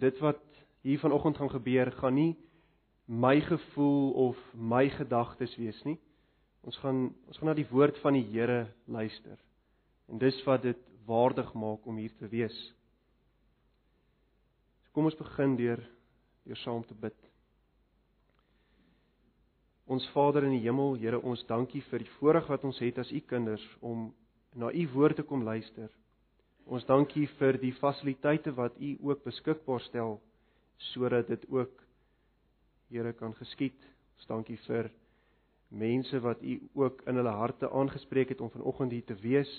dit wat hier vanoggend gaan gebeur gaan nie my gevoel of my gedagtes wees nie. Ons gaan ons gaan na die woord van die Here luister. En dis wat dit waardig maak om hier te wees. So kom ons begin deur deur saam te bid. Ons Vader in die hemel, Here, ons dankie vir die voorreg wat ons het as u kinders om na u woord te kom luister. Ons dankie vir die fasiliteite wat u ook beskikbaar stel sodat dit ook Here kan geskied. Ons dankie vir mense wat u ook in hulle harte aangespreek het om vanoggend hier te wees.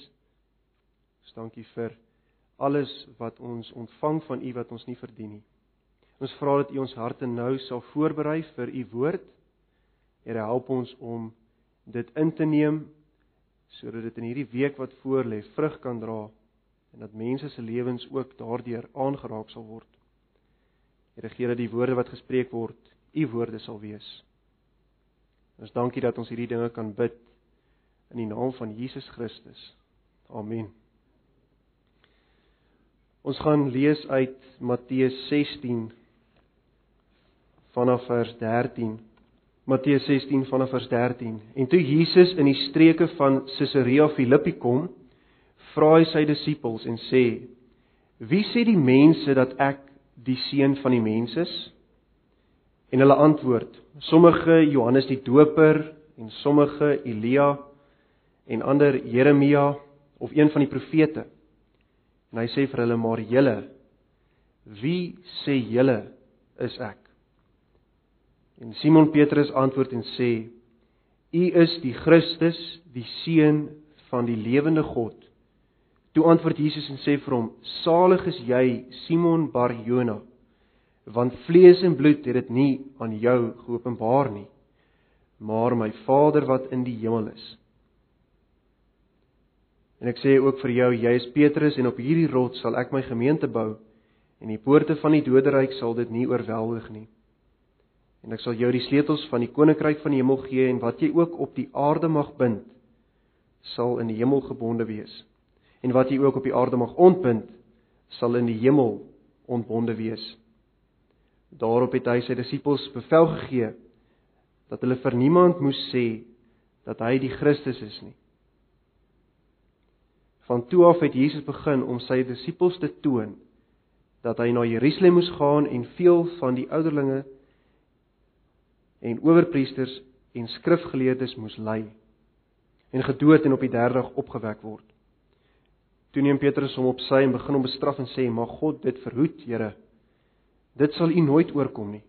Ons dankie vir alles wat ons ontvang van u wat ons nie verdien nie. Ons vra dat u ons harte nou sal voorberei vir u woord. Here help ons om dit in te neem sodat dit in hierdie week wat voorlê vrug kan dra en dat mense se lewens ook daardeur aangeraak sal word. Here gee dat die woorde wat gespreek word, u woorde sal wees. Ons dankie dat ons hierdie dinge kan bid in die naam van Jesus Christus. Amen. Ons gaan lees uit Matteus 16 vanaf vers 13. Matteus 16 vanaf vers 13. En toe Jesus in die streke van Caesarea Philippi kom, vra hy sy disippels en sê: "Wie sê die mense dat ek die seun van die mens is?" En hulle antwoord: Sommige Johannes die Doper en sommige Elia en ander Jeremia of een van die profete. En hy sê vir hulle: "Maar julle, wie sê julle is ek?" En Simon Petrus antwoord en sê: "U is die Christus, die seun van die lewende God." Toe antwoord Jesus en sê vir hom: "Salig is jy, Simon Bar-Jona, want vlees en bloed het dit nie aan jou geopenbaar nie, maar my Vader wat in die hemel is." En ek sê ook vir jou, jy is Petrus en op hierdie rots sal ek my gemeente bou en die poorte van die doderyk sal dit nie oorweldig nie. En ek sal jou die sleutels van die koninkryk van die hemel gee en wat jy ook op die aarde mag bind, sal in die hemel gebonde wees en wat jy ook op die aarde mag ontbind, sal in die hemel ontbonde wees. Daarop het hy sy disippels bevel gegee dat hulle vir niemand moes sê dat hy die Christus is nie. Van toe af het Jesus begin om sy disippels te toon dat hy na Jerusalem moes gaan en veel van die ouderlinge en owerpriesters en skrifgeleerdes moes ly en gedood en op die derde dag opgewek word. Toe neem Petrus hom op sy en begin hom bestraf en sê: "Mag God dit verhoed, Here. Dit sal u nooit oorkom nie."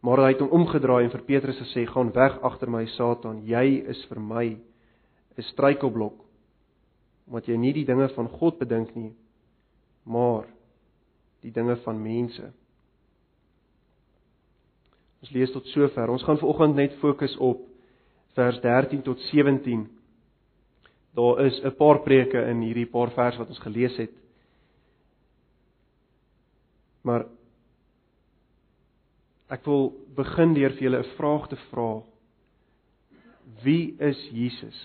Maar hy het hom omgedraai en vir Petrus gesê: "Gaan weg agter my, Satan. Jy is vir my 'n struikelblok, omdat jy nie die dinge van God bedink nie, maar die dinge van mense." Ons lees tot sover. Ons gaan vanoggend net fokus op vers 13 tot 17 Daar is 'n paar preke in hierdie paar vers wat ons gelees het. Maar ek wil begin deur vir julle 'n vraag te vra. Wie is Jesus?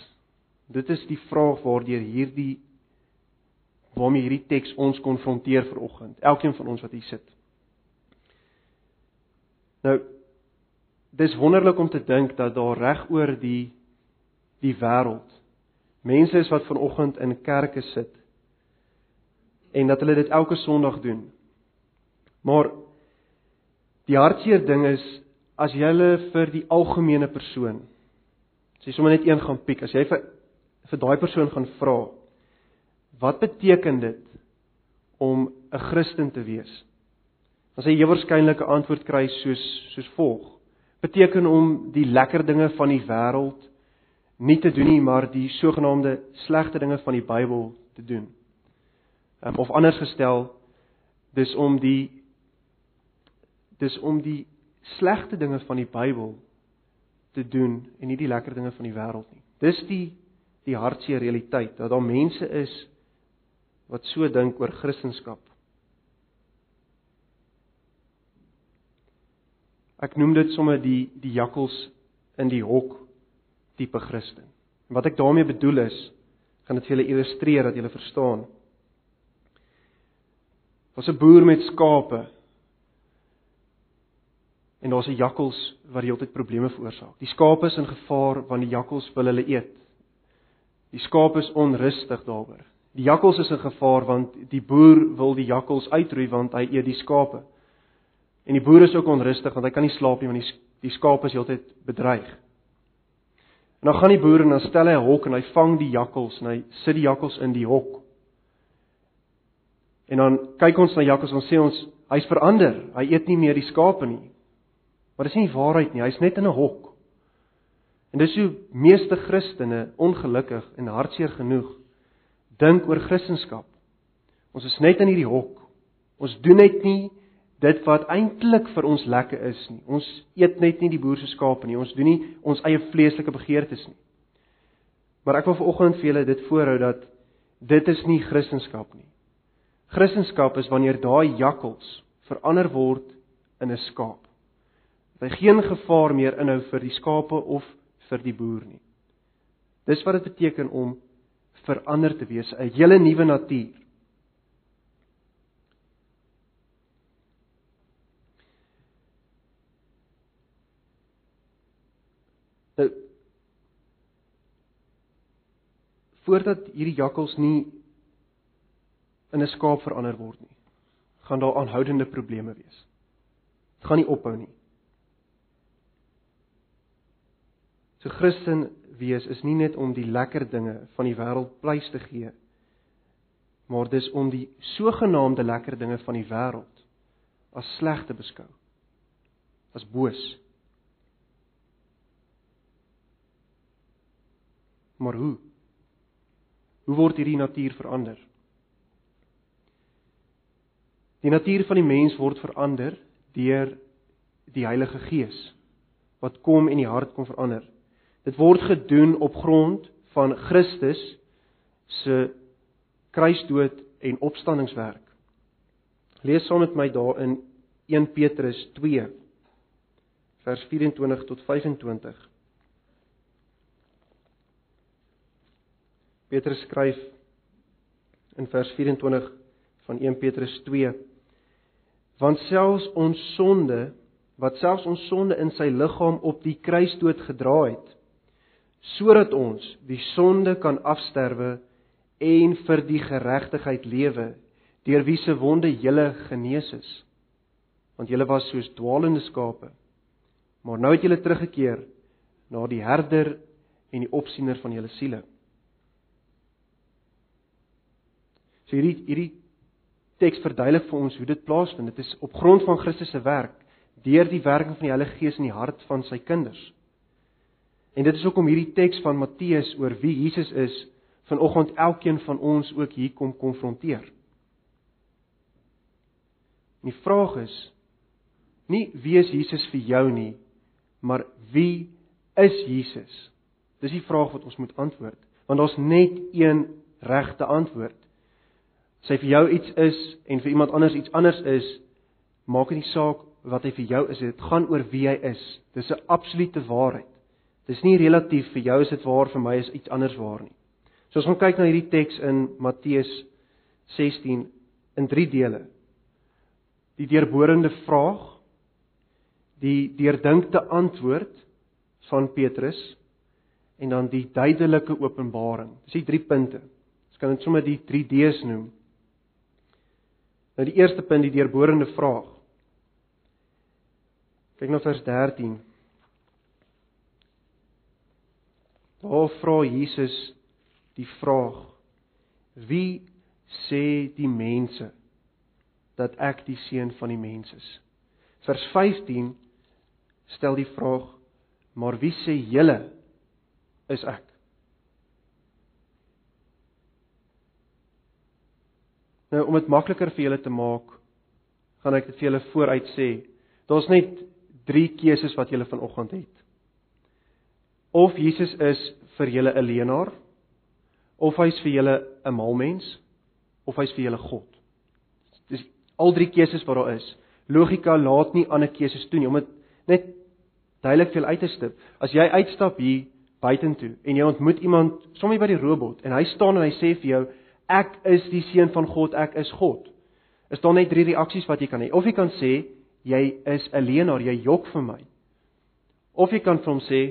Dit is die vraag waardeur hierdie waarmee hierdie teks ons konfronteer vir oggend. Elkeen van ons wat hier sit. Nou dis wonderlik om te dink dat daar reg oor die die wêreld mense is wat vanoggend in kerke sit en dat hulle dit elke Sondag doen. Maar die hartseer ding is as jy hulle vir die algemene persoon as jy sommer net een gaan piek, as jy vir vir daai persoon gaan vra wat beteken dit om 'n Christen te wees? Dan sê jy waarskynlik 'n antwoord kry soos soos volg: beteken om die lekker dinge van die wêreld nie te doen nie, maar die sogenaamde slegte dinge van die Bybel te doen. Um, of anders gestel, dis om die dis om die slegte dinge van die Bybel te doen en nie die lekker dinge van die wêreld nie. Dis die die hartseer realiteit dat daar mense is wat so dink oor Christendom. Ek noem dit sommer die die jakkals in die hok tipe Christen. En wat ek daarmee bedoel is, gaan dit vir julle illustreer dat julle verstaan. Daar's 'n boer met skape. En daar's 'n jakkals wat die hele tyd probleme veroorsaak. Die skape is in gevaar want die jakkals wil hulle eet. Die skaap is onrustig daaroor. Die jakkals is in gevaar want die boer wil die jakkals uitroei want hy eet die skape. En die boer is ook onrustig want hy kan nie slaap nie want die die skape is heeltyd bedreig. En dan gaan die boer en dan stel hy 'n hok en hy vang die jakkals en hy sit die jakkals in die hok. En dan kyk ons na jakkals en sê ons hy's verander. Hy eet nie meer die skape nie. Maar dis nie die waarheid nie. Hy's net in 'n hok. En dis hoe meeste Christene ongelukkig en hartseer genoeg dink oor Christendom. Ons is net in hierdie hok. Ons doen net nie dit wat eintlik vir ons lekker is nie. Ons eet net nie die boer se skape nie. Ons doen nie ons eie vleeslike begeertes nie. Maar ek wil vanoggend vir julle dit voorhou dat dit is nie Christendom nie. Christendom is wanneer daai jakkals verander word in 'n skaap. Dat hy geen gevaar meer inhou vir die skape of vir die boer nie. Dis wat dit beteken om verander te wees, 'n hele nuwe natuur. Nou voordat hierdie jakkals nie in 'n skaap verander word nie, gaan daar aanhoudende probleme wees. Dit gaan nie ophou nie. So Christen wees is nie net om die lekker dinge van die wêreld prys te gee, maar dis om die sogenaamde lekker dinge van die wêreld as sleg te beskou. As boos. Maar hoe? Hoe word hierdie natuur verander? Die natuur van die mens word verander deur die Heilige Gees wat kom en die hart kom verander. Dit word gedoen op grond van Christus se kruisdood en opstandingswerk. Lees saam met my daar in 1 Petrus 2 vers 24 tot 25. Petrus skryf in vers 24 van 1 Petrus 2 want selfs ons sonde wat selfs ons sonde in sy liggaam op die kruis dood gedra het sodat ons die sonde kan afsterwe en vir die geregtigheid lewe deur wie se wonde julle genees is. Want julle was soos dwaalende skape maar nou het julle teruggekeer na die herder en die opsiener van julle siele so hierdie hierdie teks verduidelik vir ons hoe dit plaasvind. Dit is op grond van Christus se werk, deur die werking van die Heilige Gees in die hart van sy kinders. En dit is ook om hierdie teks van Matteus oor wie Jesus is, vanoggend elkeen van ons ook hier kom konfronteer. En die vraag is nie wie is Jesus vir jou nie, maar wie is Jesus? Dis die vraag wat ons moet antwoord, want daar's net een regte antwoord sy vir jou iets is en vir iemand anders iets anders is, maak dit nie saak wat hy vir jou is, dit gaan oor wie hy is. Dis 'n absolute waarheid. Dis nie relatief vir jou is dit waar, vir my is iets anders waar nie. So ons gaan kyk na hierdie teks in Matteus 16 in 3 dele. Die deurborende vraag, die deurdinkte antwoord van Petrus en dan die duidelike openbaring. Dis die drie punte. Ons kan dit sommer die 3D's noem. Nou die eerste punt, die deurborende vraag. Kyk na vers 13. Daar vra Jesus die vraag: Wie sê die mense dat ek die seun van die mens is? Vers 15 stel die vraag: Maar wie sê julle is ek? Nou om dit makliker vir julle te maak, gaan ek dit vir julle vooruit sê. Daar's net 3 keuses wat julle vanoggend het. Of Jesus is vir julle 'n leenaar, of hy's vir julle 'n malmens, of hy's vir julle God. Dis al drie keuses wat daar is. Logika laat nie ander keuses toe nie om dit net duidelik vir julle uit te stip. As jy uitstap hier buitentoe en jy ontmoet iemand sommer by die robot en hy staan en hy sê vir jou ek is die seun van God, ek is God. is daar net drie reaksies wat jy kan hê. Of jy kan sê jy is 'n leienaar, jy jok vir my. Of jy kan vir hom sê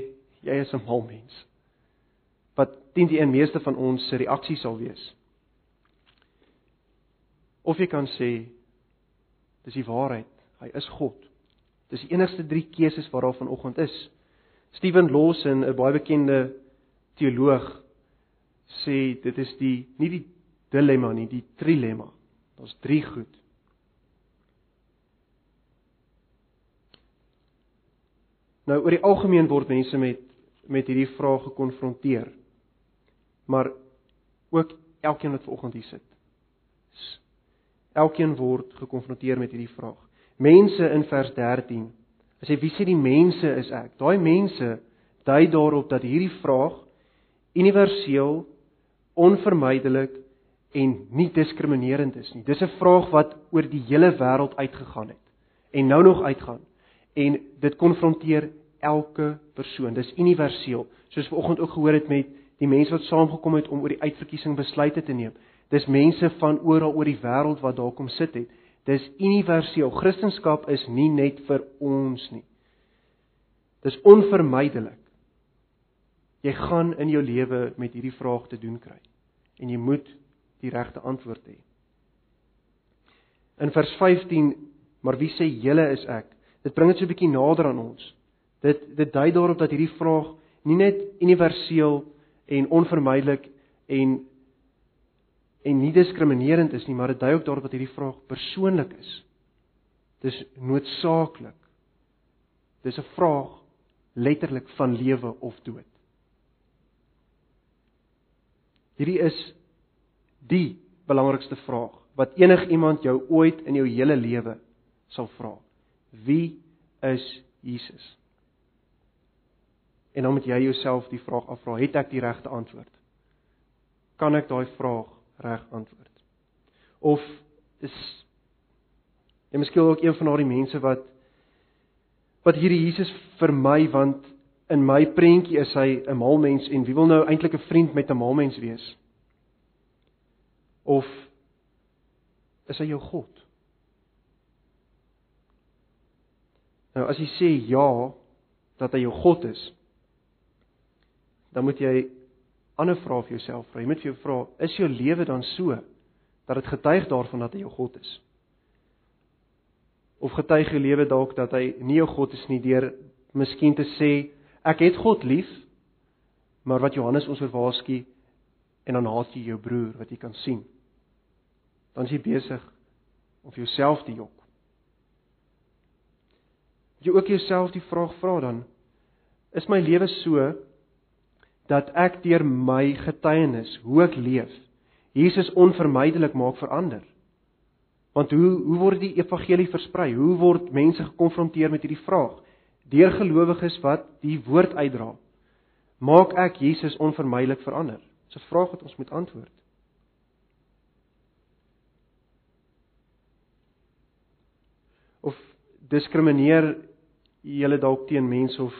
jy is 'n mal mens. Wat teen die meeste van ons se reaksie sal wees. Of jy kan sê dis die waarheid, hy is God. Dis die enigste drie keuses wat daar vanoggend is. Steven Lawson, 'n baie bekende teoloog, sê dit is die nie die dilemma nie, die trilemma. Daar's drie goed. Nou oor die algemeen word mense met met hierdie vraag gekonfronteer. Maar ook elkeen wat vanoggend hier sit. Elkeen word gekonfronteer met hierdie vraag. Mense in vers 13. As hy wie sê die mense is ek? Daai mense dui daarop dat hierdie vraag universeel, onvermydelik en nie diskriminerend is nie. Dis 'n vraag wat oor die hele wêreld uitgegaan het en nou nog uitgaan. En dit konfronteer elke persoon. Dis universeel. Soos vanoggend ook gehoor het met die mense wat saamgekom het om oor die uitverkiesing besluite te neem. Dis mense van oral oor die wêreld wat daar kom sit het. Dis universeel. Christendom is nie net vir ons nie. Dis onvermydelik. Jy gaan in jou lewe met hierdie vraag te doen kry en jy moet die regte antwoord hê. In vers 15, maar wie sê julle is ek? Dit bring dit so 'n bietjie nader aan ons. Dit dit dui daarop dat hierdie vraag nie net universeel en onvermydelik en en nie diskriminerend is nie, maar dit dui ook daarop dat hierdie vraag persoonlik is. Dis noodsaaklik. Dis 'n vraag letterlik van lewe of dood. Hierdie is die belangrikste vraag wat enigiemand jou ooit in jou hele lewe sal vra. Wie is Jesus? En dan moet jy jouself die vraag afvra, het ek die regte antwoord? Kan ek daai vraag reg antwoord? Of is jy miskien ook een van daardie mense wat wat hierdie Jesus vir my want in my prentjie is hy 'n mal mens en wie wil nou eintlik 'n vriend met 'n mal mens wees? Of is hy jou God? Nou as jy sê ja dat hy jou God is, dan moet jy ander vrae vir jouself vra. Jy moet vir jou vra, is jou lewe dan so dat dit getuig daarvan dat hy jou God is? Of getuig jou lewe dalk dat hy nie jou God is nie deur miskien te sê ek het God lief, maar wat Johannes ons verwaarsku en dan haat jy jou broer wat jy kan sien. Dan is jy besig om jouself te jok. Jy ook jouself die vraag vra dan is my lewe so dat ek deur my getuienis hoe ek leef Jesus onvermydelik maak verander. Want hoe hoe word die evangelie versprei? Hoe word mense gekonfronteer met hierdie vraag? Deur gelowiges wat die woord uitdra. Maak ek Jesus onvermydelik verander? Dis 'n vraag wat ons moet antwoord. Of diskrimineer jy dalk teen mense of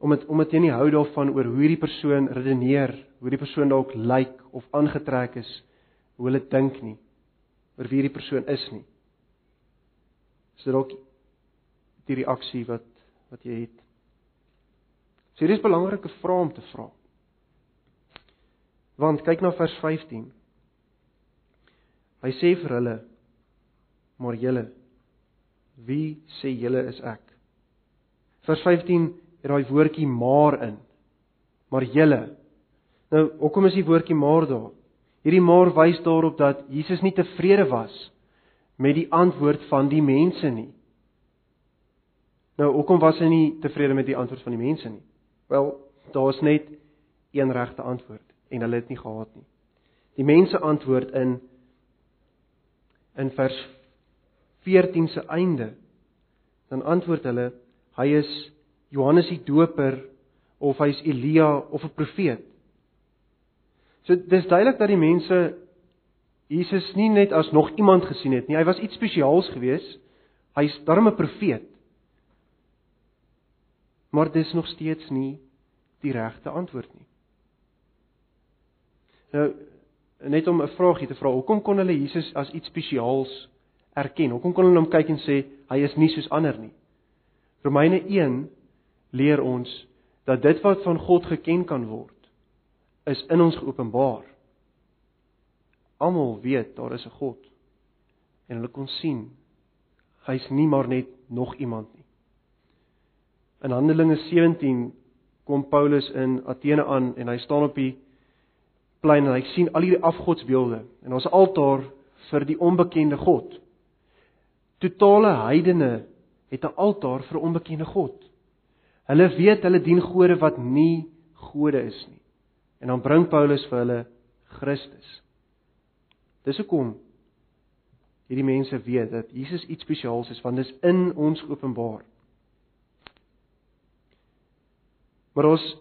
omdat omdat jy nie hou daarvan oor hoe hierdie persoon redeneer, hoe die persoon dalk lyk of aangetrek is, hoe hulle dink nie, oor wie hierdie persoon is nie. Is dit dalk die reaksie wat wat jy het? So hier is belangrike vrae om te vra. Want kyk na vers 15. Hy sê vir hulle: "Maar julle, wie sê julle is ek?" Vers 15 het daai woordjie maar in. Maar julle. Nou, hoekom is die woordjie maar daar? Hierdie maar wys daarop dat Jesus nie tevrede was met die antwoord van die mense nie. Nou, hoekom was hy nie tevrede met die antwoord van die mense nie? Wel, daar's net een regte antwoord en hulle het nie gehad nie. Die mense antwoord in in vers 14 se einde. Dan antwoord hulle hy is Johannes die Doper of hy's Elia of 'n profeet. So dis duidelik dat die mense Jesus nie net as nog iemand gesien het nie. Hy was iets spesiaals gewees. Hy's darm 'n profeet. Maar dis nog steeds nie die regte antwoord nie. Nou net om 'n vraagie te vra. Hoekom kon hulle Jesus as iets spesiaals erken? Hoekom kon hulle hom kyk en sê hy is nie soos ander nie? Romeine 1 leer ons dat dit wat van God geken kan word, is in ons geopenbaar. Almal weet daar is 'n God en hulle kon sien hy's nie maar net nog iemand nie. In Handelinge 17 kom Paulus in Athene aan en hy staan op die plein en hy sien al hierdie afgodsbeelde en daar's 'n altaar vir die onbekende God. Totale heidene het 'n altaar vir 'n onbekende God. Hulle weet hulle dien gode wat nie gode is nie. En dan bring Paulus vir hulle Christus. Dis hoekom hierdie mense weet dat Jesus iets spesiaals is want dit is in ons geopenbaar. Maar ons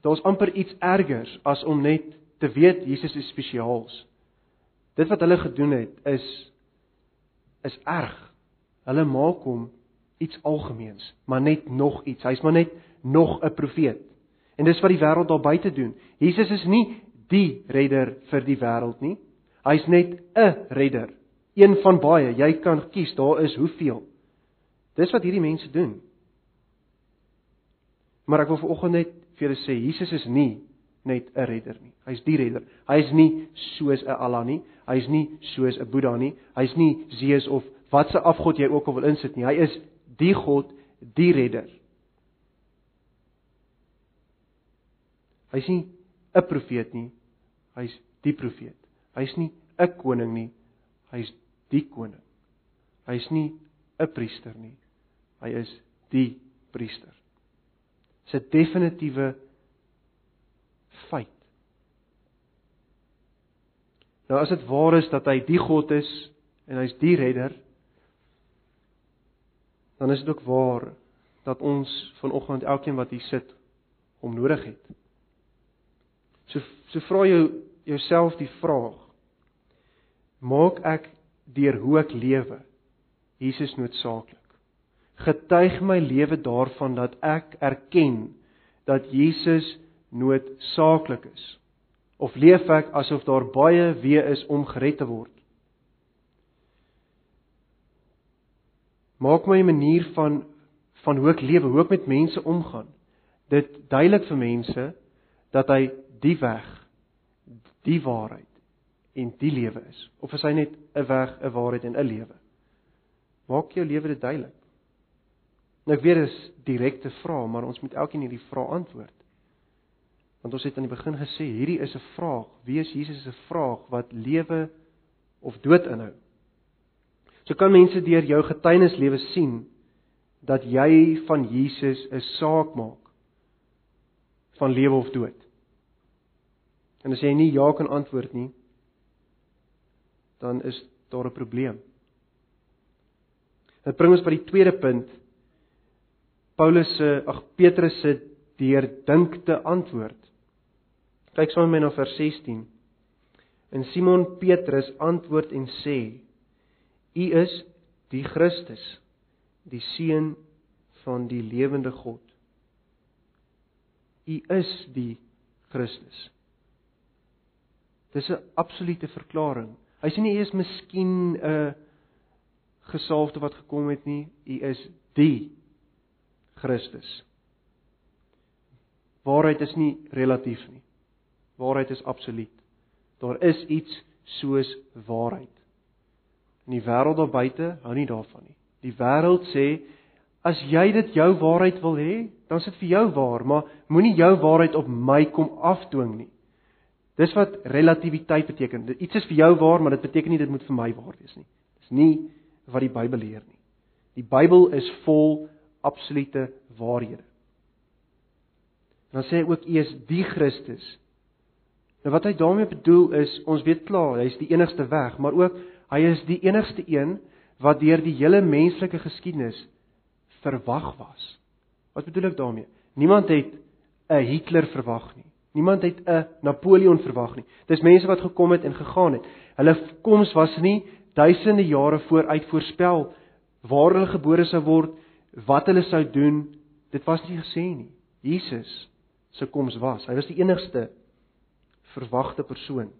daar's amper iets ergers as om net te weet Jesus is spesiaals. Dit wat hulle gedoen het is is erg. Hulle maak hom iets algemeens, maar net nog iets. Hy's maar net nog 'n profeet. En dis wat die wêreld daar buite doen. Jesus is nie die redder vir die wêreld nie. Hy's net 'n redder, een van baie. Jy kan kies, daar is hoeveel. Dis wat hierdie mense doen. Maar ek wil vanoggend net vir julle sê Jesus is nie net 'n redder nie. Hy's die redder. Hy's nie soos 'n Allah nie. Hy's nie soos 'n Boeddha nie. Hy's nie Zeus of watse afgod jy ook al wil insit nie. Hy is die God, die redder. Hy's nie 'n profeet nie. Hy's die profeet. Hy's nie 'n koning nie. Hy's die koning. Hy's nie 'n priester nie. Hy is die priester. 'n definitiewe feit. Nou as dit waar is dat hy die God is en hy's die redder, dan is dit ook waar dat ons vanoggend elkeen wat hier sit hom nodig het. So so vra jou jouself die vraag: Maak ek deur hoe ek lewe Jesus noodsaaklik? Getuig my lewe daarvan dat ek erken dat Jesus noodsaaklik is? Of leef ek asof daar baie weë is om gered te word? Maak my manier van van hoe ek lewe, hoe ek met mense omgaan, dit duidelik vir mense dat hy die weg, die waarheid en die lewe is. Of is hy net 'n weg, 'n waarheid en 'n lewe? Maak jou lewe dit duidelik. Nou ek weet dit is direkte vrae, maar ons moet elkeen hierdie vrae antwoord. Want ons het aan die begin gesê hierdie is 'n vraag. Wie is Jesus 'n vraag wat lewe of dood inhou. So kan mense deur jou getuienislewe sien dat jy van Jesus 'n saak maak van lewe of dood. En as jy nie ja kan antwoord nie, dan is daar 'n probleem. Dit bring ons by die tweede punt. Paulus se ag Petrus se deurdinkte antwoord. Kyk saam met my na vers 16. En Simon Petrus antwoord en sê: U is die Christus, die seun van die lewende God. U is die Christus. Dis 'n absolute verklaring. Hy sê nie u is miskien 'n gesalfde wat gekom het nie, u is die Christus. Waarheid is nie relatief nie. Waarheid is absoluut. Daar is iets soos waarheid. In die wêreld daar buite hou nie daarvan nie. Die wêreld sê as jy dit jou waarheid wil hê, dan is dit vir jou waar, maar moenie jou waarheid op my kom afdwing nie. Dis wat relativiteit beteken. Iets is vir jou waar, maar dit beteken nie dit moet vir my waar wees nie. Dis nie wat die Bybel leer nie. Die Bybel is vol absolute waarhede. Dan sê hy ook is die Christus, Nou wat hy daarmee bedoel is, ons weet klaar, hy is die enigste weg, maar ook hy is die enigste een wat deur die hele menslike geskiedenis verwag was. Wat bedoel ek daarmee? Niemand het 'n Hitler verwag nie. Niemand het 'n Napoleon verwag nie. Dis mense wat gekom het en gegaan het. Hulle koms was nie duisende jare vooruit voorspel waar hulle gebore sou word, wat hulle sou doen. Dit was nie gesê nie. Jesus se koms was. Hy was die enigste verwagte persoon.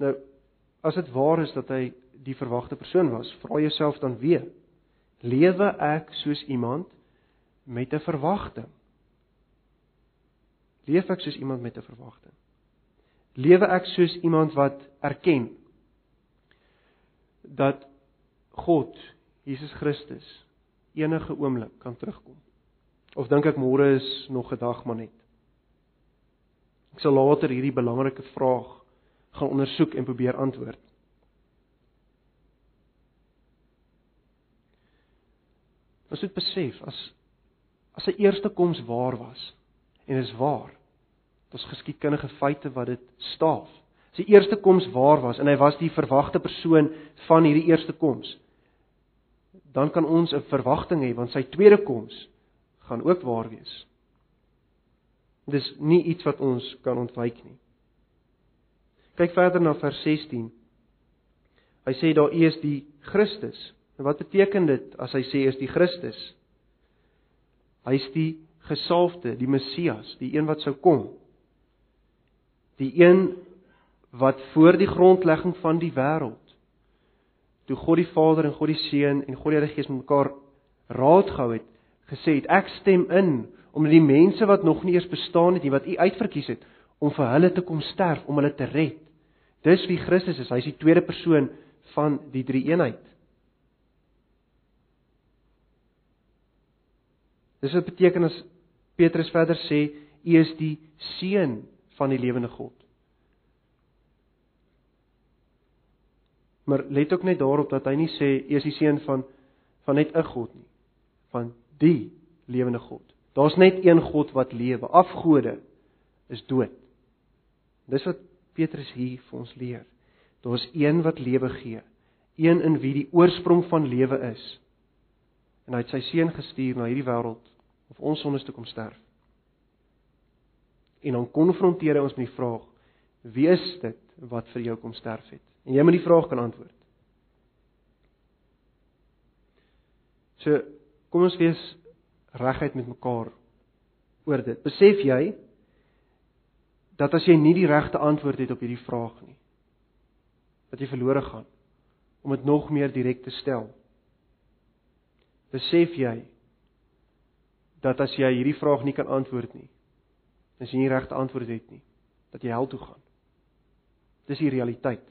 Nou, as dit waar is dat hy die verwagte persoon was, vra jouself dan weer: lewe ek soos iemand met 'n verwagting? Leef ek soos iemand met 'n verwagting? Lewe ek soos iemand wat erken dat God, Jesus Christus, enige oomblik kan terugkom? Of dink ek môre is nog 'n dag maar net? Ek sal later hierdie belangrike vraag gaan ondersoek en probeer antwoord. Ons moet besef as as sy eerste koms waar was en is waar. Dit is geskiedkundige feite wat dit staaf. Sy eerste koms waar was en hy was die verwagte persoon van hierdie eerste koms. Dan kan ons 'n verwagting hê want sy tweede koms gaan ook waar wees. Dis nie iets wat ons kan ontwyk nie. Kyk verder na vers 16. Hy sê daar is die Christus. En wat beteken dit as hy sê is die Christus? Hy is die gesalfde, die Messias, die een wat sou kom. Die een wat voor die grondlegging van die wêreld toe God die Vader en God die Seun en God die Heilige Gees mekaar raad gehou het, gesê het ek stem in om die mense wat nog nie eers bestaan het nie wat U uitverkies het om vir hulle te kom sterf om hulle te red. Dis wie Christus is. Hy is die tweede persoon van die drie eenheid. Dis wat beteken as Petrus verder sê U is die seun van die lewende God. Maar let ook net daarop dat hy nie sê U is die seun van van net 'n God nie, van die lewende God. Daar's net een God wat lewe. Afgode is dood. Dis wat Petrus hier vir ons leer. Daar's een wat lewe gee, een in wie die oorsprong van lewe is. En hy het sy seun gestuur na hierdie wêreld of ons sondes te kom sterf. En dan konfronteer hy ons met die vraag: Wie is dit wat vir jou kom sterf het? En jy moet die vraag kan antwoord. So, kom ons wees reguit met mekaar oor dit. Besef jy dat as jy nie die regte antwoord het op hierdie vraag nie, dat jy verlore gaan om dit nog meer direk te stel. Besef jy dat as jy hierdie vraag nie kan antwoord nie, as jy nie regte antwoord het nie, dat jy hel toe gaan. Dis die realiteit.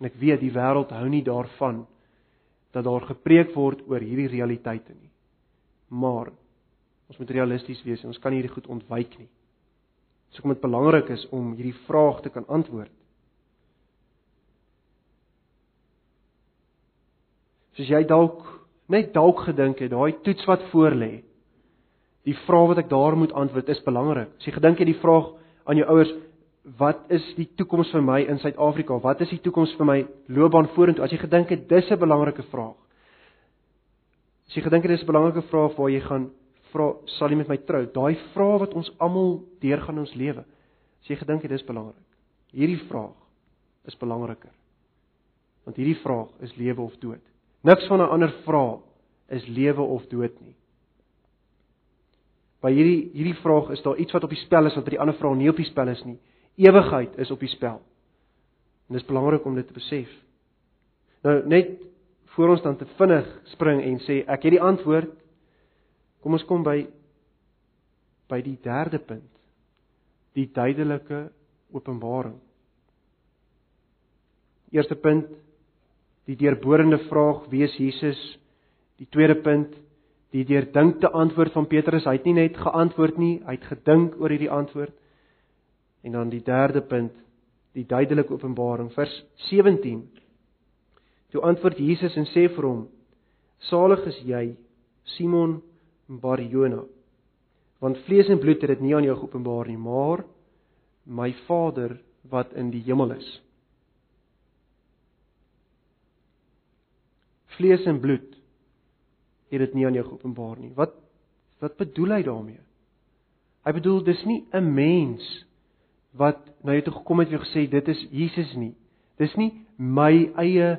En ek weet die wêreld hou nie daarvan dat daar gepreek word oor hierdie realiteite nie. Maar ons moet realisties wees en ons kan hierdie goed ontwyk nie. So kom dit belangrik is om hierdie vraag te kan antwoord. Soos jy dalk net dalk gedink het, daai toets wat voor lê. Die vraag wat ek daar moet antwoord is belangrik. As jy gedink het die vraag aan jou ouers, wat is die toekoms vir my in Suid-Afrika? Wat is die toekoms vir my loopbaan vorentoe? As jy gedink het dis 'n belangrike vraag. As jy gedink het dis 'n belangrike vraag waar jy gaan vra, sal jy met my trou? Daai vraag wat ons almal deurgaan in ons lewe. As jy gedink het dis belangrik. Hierdie vraag is belangriker. Want hierdie vraag is lewe of dood. Niks van 'n ander vraag is lewe of dood nie. By hierdie hierdie vraag is daar iets wat op die spel is wat by die ander vraag nie op die spel is nie. Ewigheid is op die spel. En dis belangrik om dit te besef. Nou net voor ons dan te vinnig spring en sê ek het die antwoord. Kom ons kom by by die derde punt. Die duidelike openbaring. Eerste punt die deurborende vraag wie is Jesus? Die tweede punt die deurdinkte antwoord van Petrus. Hy het nie net geantwoord nie, hy het gedink oor hierdie antwoord. En dan die derde punt, die duidelike openbaring vers 17. Toe antwoord Jesus en sê vir hom: Salig is jy, Simon Barjona, want vlees en bloed het dit nie aan jou geopenbaar nie, maar my Vader wat in die hemel is. Vlees en bloed het dit nie aan jou geopenbaar nie. Wat wat bedoel hy daarmee? Hy bedoel dis nie 'n mens wat na jou toe gekom het en gesê dit is Jesus nie. Dis nie my eie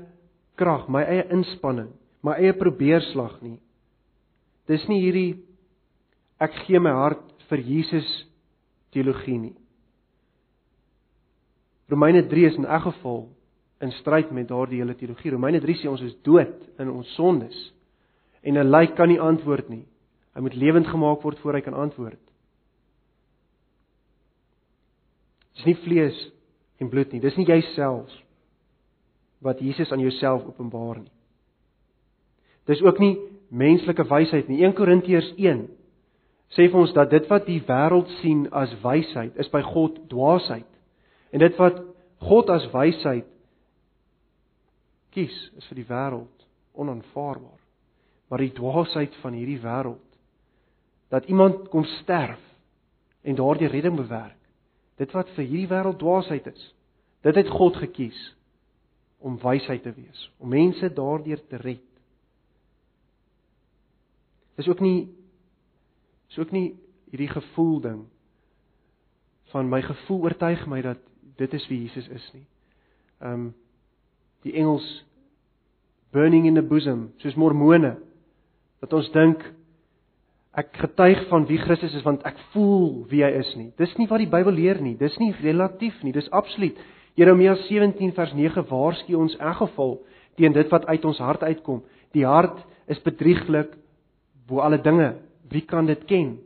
krag, my eie inspanning, my eie probeerslag nie. Dis nie hierdie ek gee my hart vir Jesus teologie nie. Romeine 3 is in elk geval in stryd met daardie hele teologie. Romeine 3 sê ons is dood in ons sondes. En 'n lijk kan nie antwoord nie. Hy moet lewend gemaak word voor hy kan antwoord. Dis nie vlees en bloed nie. Dis nie jouself wat Jesus aan jouself openbaar nie. Dis ook nie menslike wysheid nie. 1 Korintiërs 1 sê vir ons dat dit wat die wêreld sien as wysheid, is by God dwaasheid. En dit wat God as wysheid kies, is vir die wêreld onaanvaarbaar. Maar die dwaasheid van hierdie wêreld dat iemand kom sterf en daardie redding bewerk. Dit wat vir hierdie wêreld dwaasheid is. Dit het God gekies om wysheid te wees, om mense daardeur te red. Dis ook nie is ook nie hierdie gevoel ding van my gevoel oortuig my dat dit is wie Jesus is nie. Um die Engels burning in the bosom, soos mormone dat ons dink ek getuig van wie Christus is want ek voel wie hy is nie. Dis nie wat die Bybel leer nie. Dis nie relatief nie. Dis absoluut. Jeremia 17 vers 9 waarsku ons in geval teen dit wat uit ons hart uitkom. Die hart is bedrieglik bo alle dinge. Wie kan dit ken?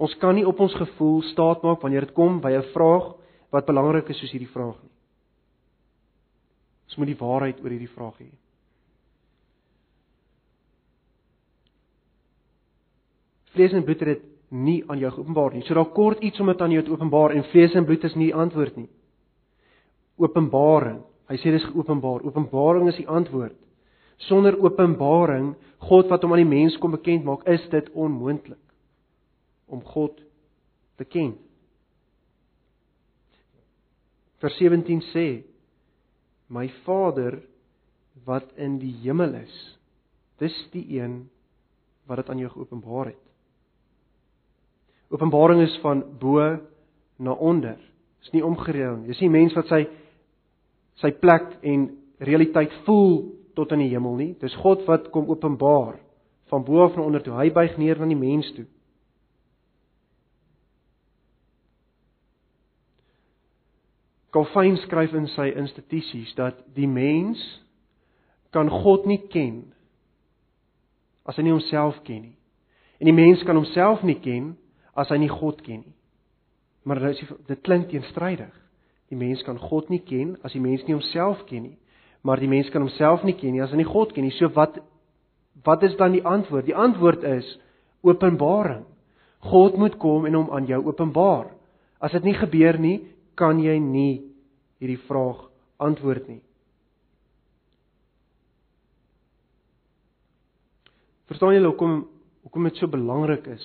Ons kan nie op ons gevoel staatmaak wanneer dit kom by 'n vraag wat belangrik is soos hierdie vraag nie. Ons moet die waarheid oor hierdie vraag hê. Vlees en bloed het dit nie aan jou geopenbaar nie. So daar kort iets om dit aan jou te openbaar en vlees en bloed is nie die antwoord nie. Openbaring. Hy sê dis geopenbaar. Openbaring is die antwoord. Sonder openbaring, God wat hom aan die mens kom bekend maak, is dit onmoontlik om God te ken. Vers 17 sê: My Vader wat in die hemel is, dis die een wat dit aan jou geopenbaar het. Openbaring is van bo na onder. Dis nie omgedraai nie. Dis nie mens wat sy sy plek en realiteit voel tot in die hemel nie. Dis God wat kom openbaar van bo af na onder toe. Hy buig neer na die mens toe. Calvin skryf in sy instituties dat die mens kan God nie ken as hy nie homself ken nie. En die mens kan homself nie ken as hy nie God ken nie. Maar nou dit klink teenstrydig. Die mens kan God nie ken as die mens nie homself ken nie. Maar die mens kan homself nie ken nie as hy nie God ken nie. So wat wat is dan die antwoord? Die antwoord is openbaring. God moet kom en hom aan jou openbaar. As dit nie gebeur nie, kan jy nie hierdie vraag antwoord nie. Verstaan julle hoekom hoekom dit so belangrik is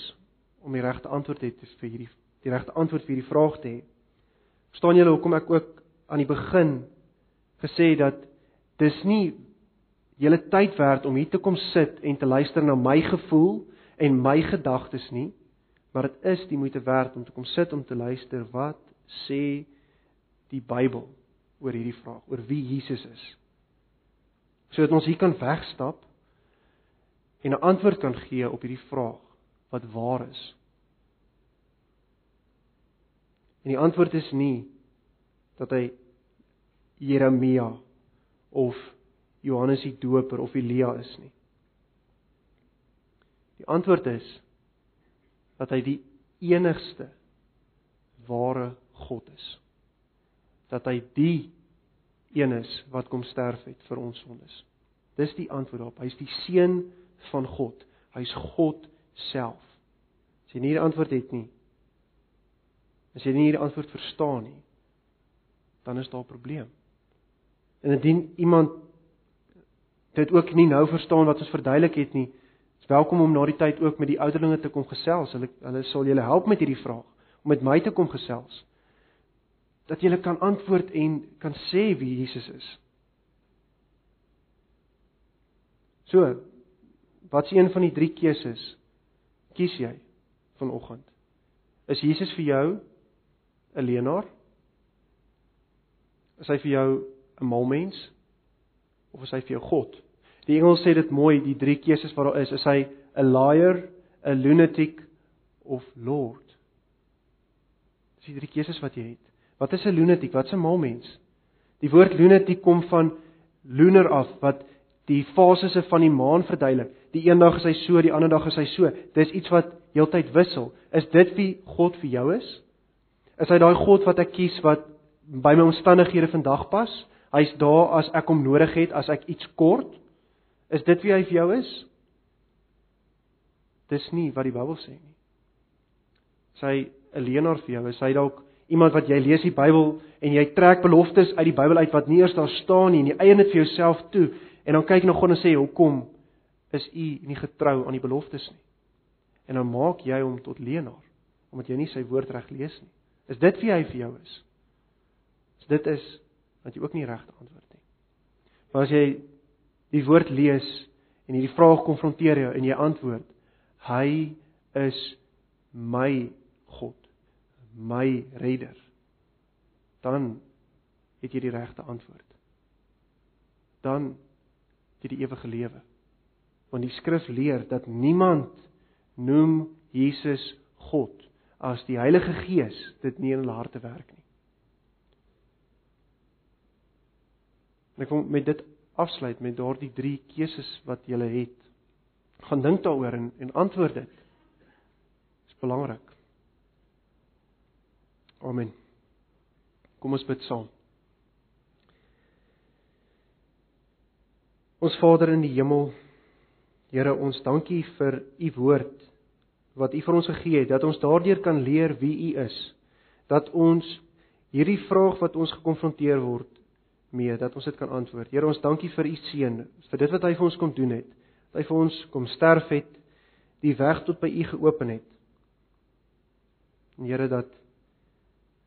om die regte antwoord te hê vir hierdie die regte antwoord vir hierdie vraag te hê? Verstaan julle hoekom ek ook aan die begin gesê dat dis nie julle tyd werd om hier te kom sit en te luister na my gevoel en my gedagtes nie, maar dit is die moeite werd om te kom sit om te luister wat sê die Bybel oor hierdie vraag, oor wie Jesus is. Sodat ons hier kan wegstap en 'n antwoord kan gee op hierdie vraag wat waar is. En die antwoord is nie dat hy Jeremia of Johannes die Doper of Elia is nie. Die antwoord is dat hy die enigste ware God is dat hy die een is wat kom sterf het vir ons sondes. Dis die antwoord daarop. Hy's die seun van God. Hy's God self. As jy nie die antwoord het nie, as jy nie die antwoord verstaan nie, dan is daar 'n probleem. En indien iemand dit ook nie nou verstaan wat ons verduidelik het nie, is welkom om na die tyd ook met die ouderlinge te kom gesels. Hulle hulle sal julle help met hierdie vraag om met my te kom gesels dat jy kan antwoord en kan sê wie Jesus is. So, wat is een van die drie keuses kies jy vanoggend? Is Jesus vir jou 'n leenaar? Is hy vir jou 'n malmens of is hy vir jou God? Die Engels sê dit mooi, die drie keuses wat daar is, is hy 'n liar, 'n lunatic of lord? Dis die drie keuses wat jy het. Wat is 'n lunatic? Wat 'n mal mens? Die woord lunatic kom van lunar af wat die fasisse van die maan verduidelik. Die een dag is hy so, die ander dag is hy so. Dis iets wat heeltyd wissel. Is dit wie God vir jou is? Is hy daai God wat ek kies wat by my omstandighede vandag pas? Hy's daar as ek hom nodig het, as ek iets kort. Is dit wie hy vir jou is? Dis nie wat die Bybel sê nie. Sy 'n leenaar vir jou, is hy dalk iemand wat jy lees die Bybel en jy trek beloftes uit die Bybel uit wat nie eers daar staan nie en jy eien dit vir jouself toe en dan kyk jy na God en sê hoekom is u nie getrou aan die beloftes nie? En dan maak jy hom tot leenaar omdat jy nie sy woord reg lees nie. Is dit wie hy vir jou is? As dit is, dan jy ook nie regte antwoord nie. Maar as jy die woord lees en hierdie vraag konfronteer jou en jy antwoord, hy is my God, my redder. Dan het jy die regte antwoord. Dan het jy die ewige lewe. Want die skrif leer dat niemand noem Jesus God as die Heilige Gees dit nie in hulle harte werk nie. En ek wil met dit afsluit met daardie drie keuses wat jy het. Gaan dink daaroor en en antwoord dit. Dit is belangrik. Amen. Kom ons bid saam. Ons Vader in die hemel, Here, ons dankie vir u woord wat U vir ons gegee het, dat ons daardeur kan leer wie U is. Dat ons hierdie vraag wat ons gekonfronteer word mee, dat ons dit kan antwoord. Here, ons dankie vir U seun, vir dit wat hy vir ons kom doen het. Dat hy vir ons kom sterf het, die weg tot by U geopen het. En Here dat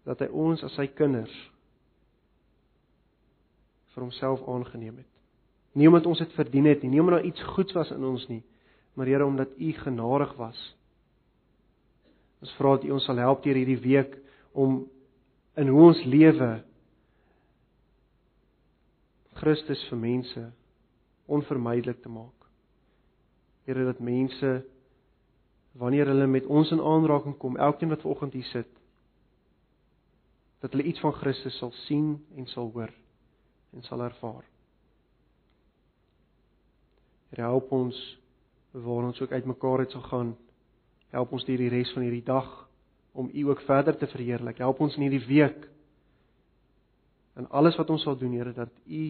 dat hy ons as sy kinders vir homself aangeneem het. Nie omdat ons dit verdien het nie, nie omdat daar iets goeds was in ons nie, maar Here omdat U genadig was Ons vra dat U ons sal help deur hierdie week om in hoe ons lewe Christus vir mense onvermydelik te maak. Here dat mense wanneer hulle met ons in aanraking kom, elkeen wat vanoggend hier sit, dat hulle iets van Christus sal sien en sal hoor en sal ervaar. Here help ons waar ons ook uitmekaar uit sal gaan Help ons hierdie res van hierdie dag om U ook verder te verheerlik. Help ons in hierdie week in alles wat ons sal doen, Here, dat U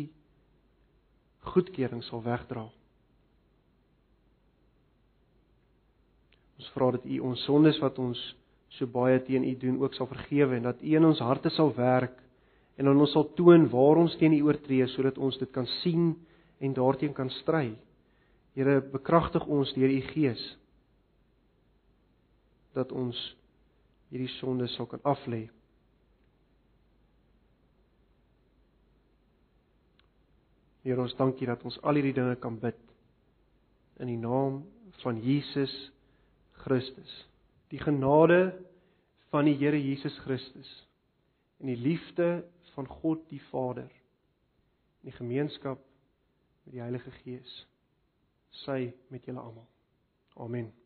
goedkeuring sal wegdra. Ons vra dat U ons sondes wat ons so baie teen U doen ook sal vergewe en dat U in ons harte sal werk en dan ons sal toon waar ons teen U oortree sodat ons dit kan sien en daarteen kan stry. Here, bekragtig ons deur U Gees dat ons hierdie sonde sal kan aflê. Here ons dankie dat ons al hierdie dinge kan bid in die naam van Jesus Christus. Die genade van die Here Jesus Christus en die liefde van God die Vader en die gemeenskap met die Heilige Gees sy met julle almal. Amen.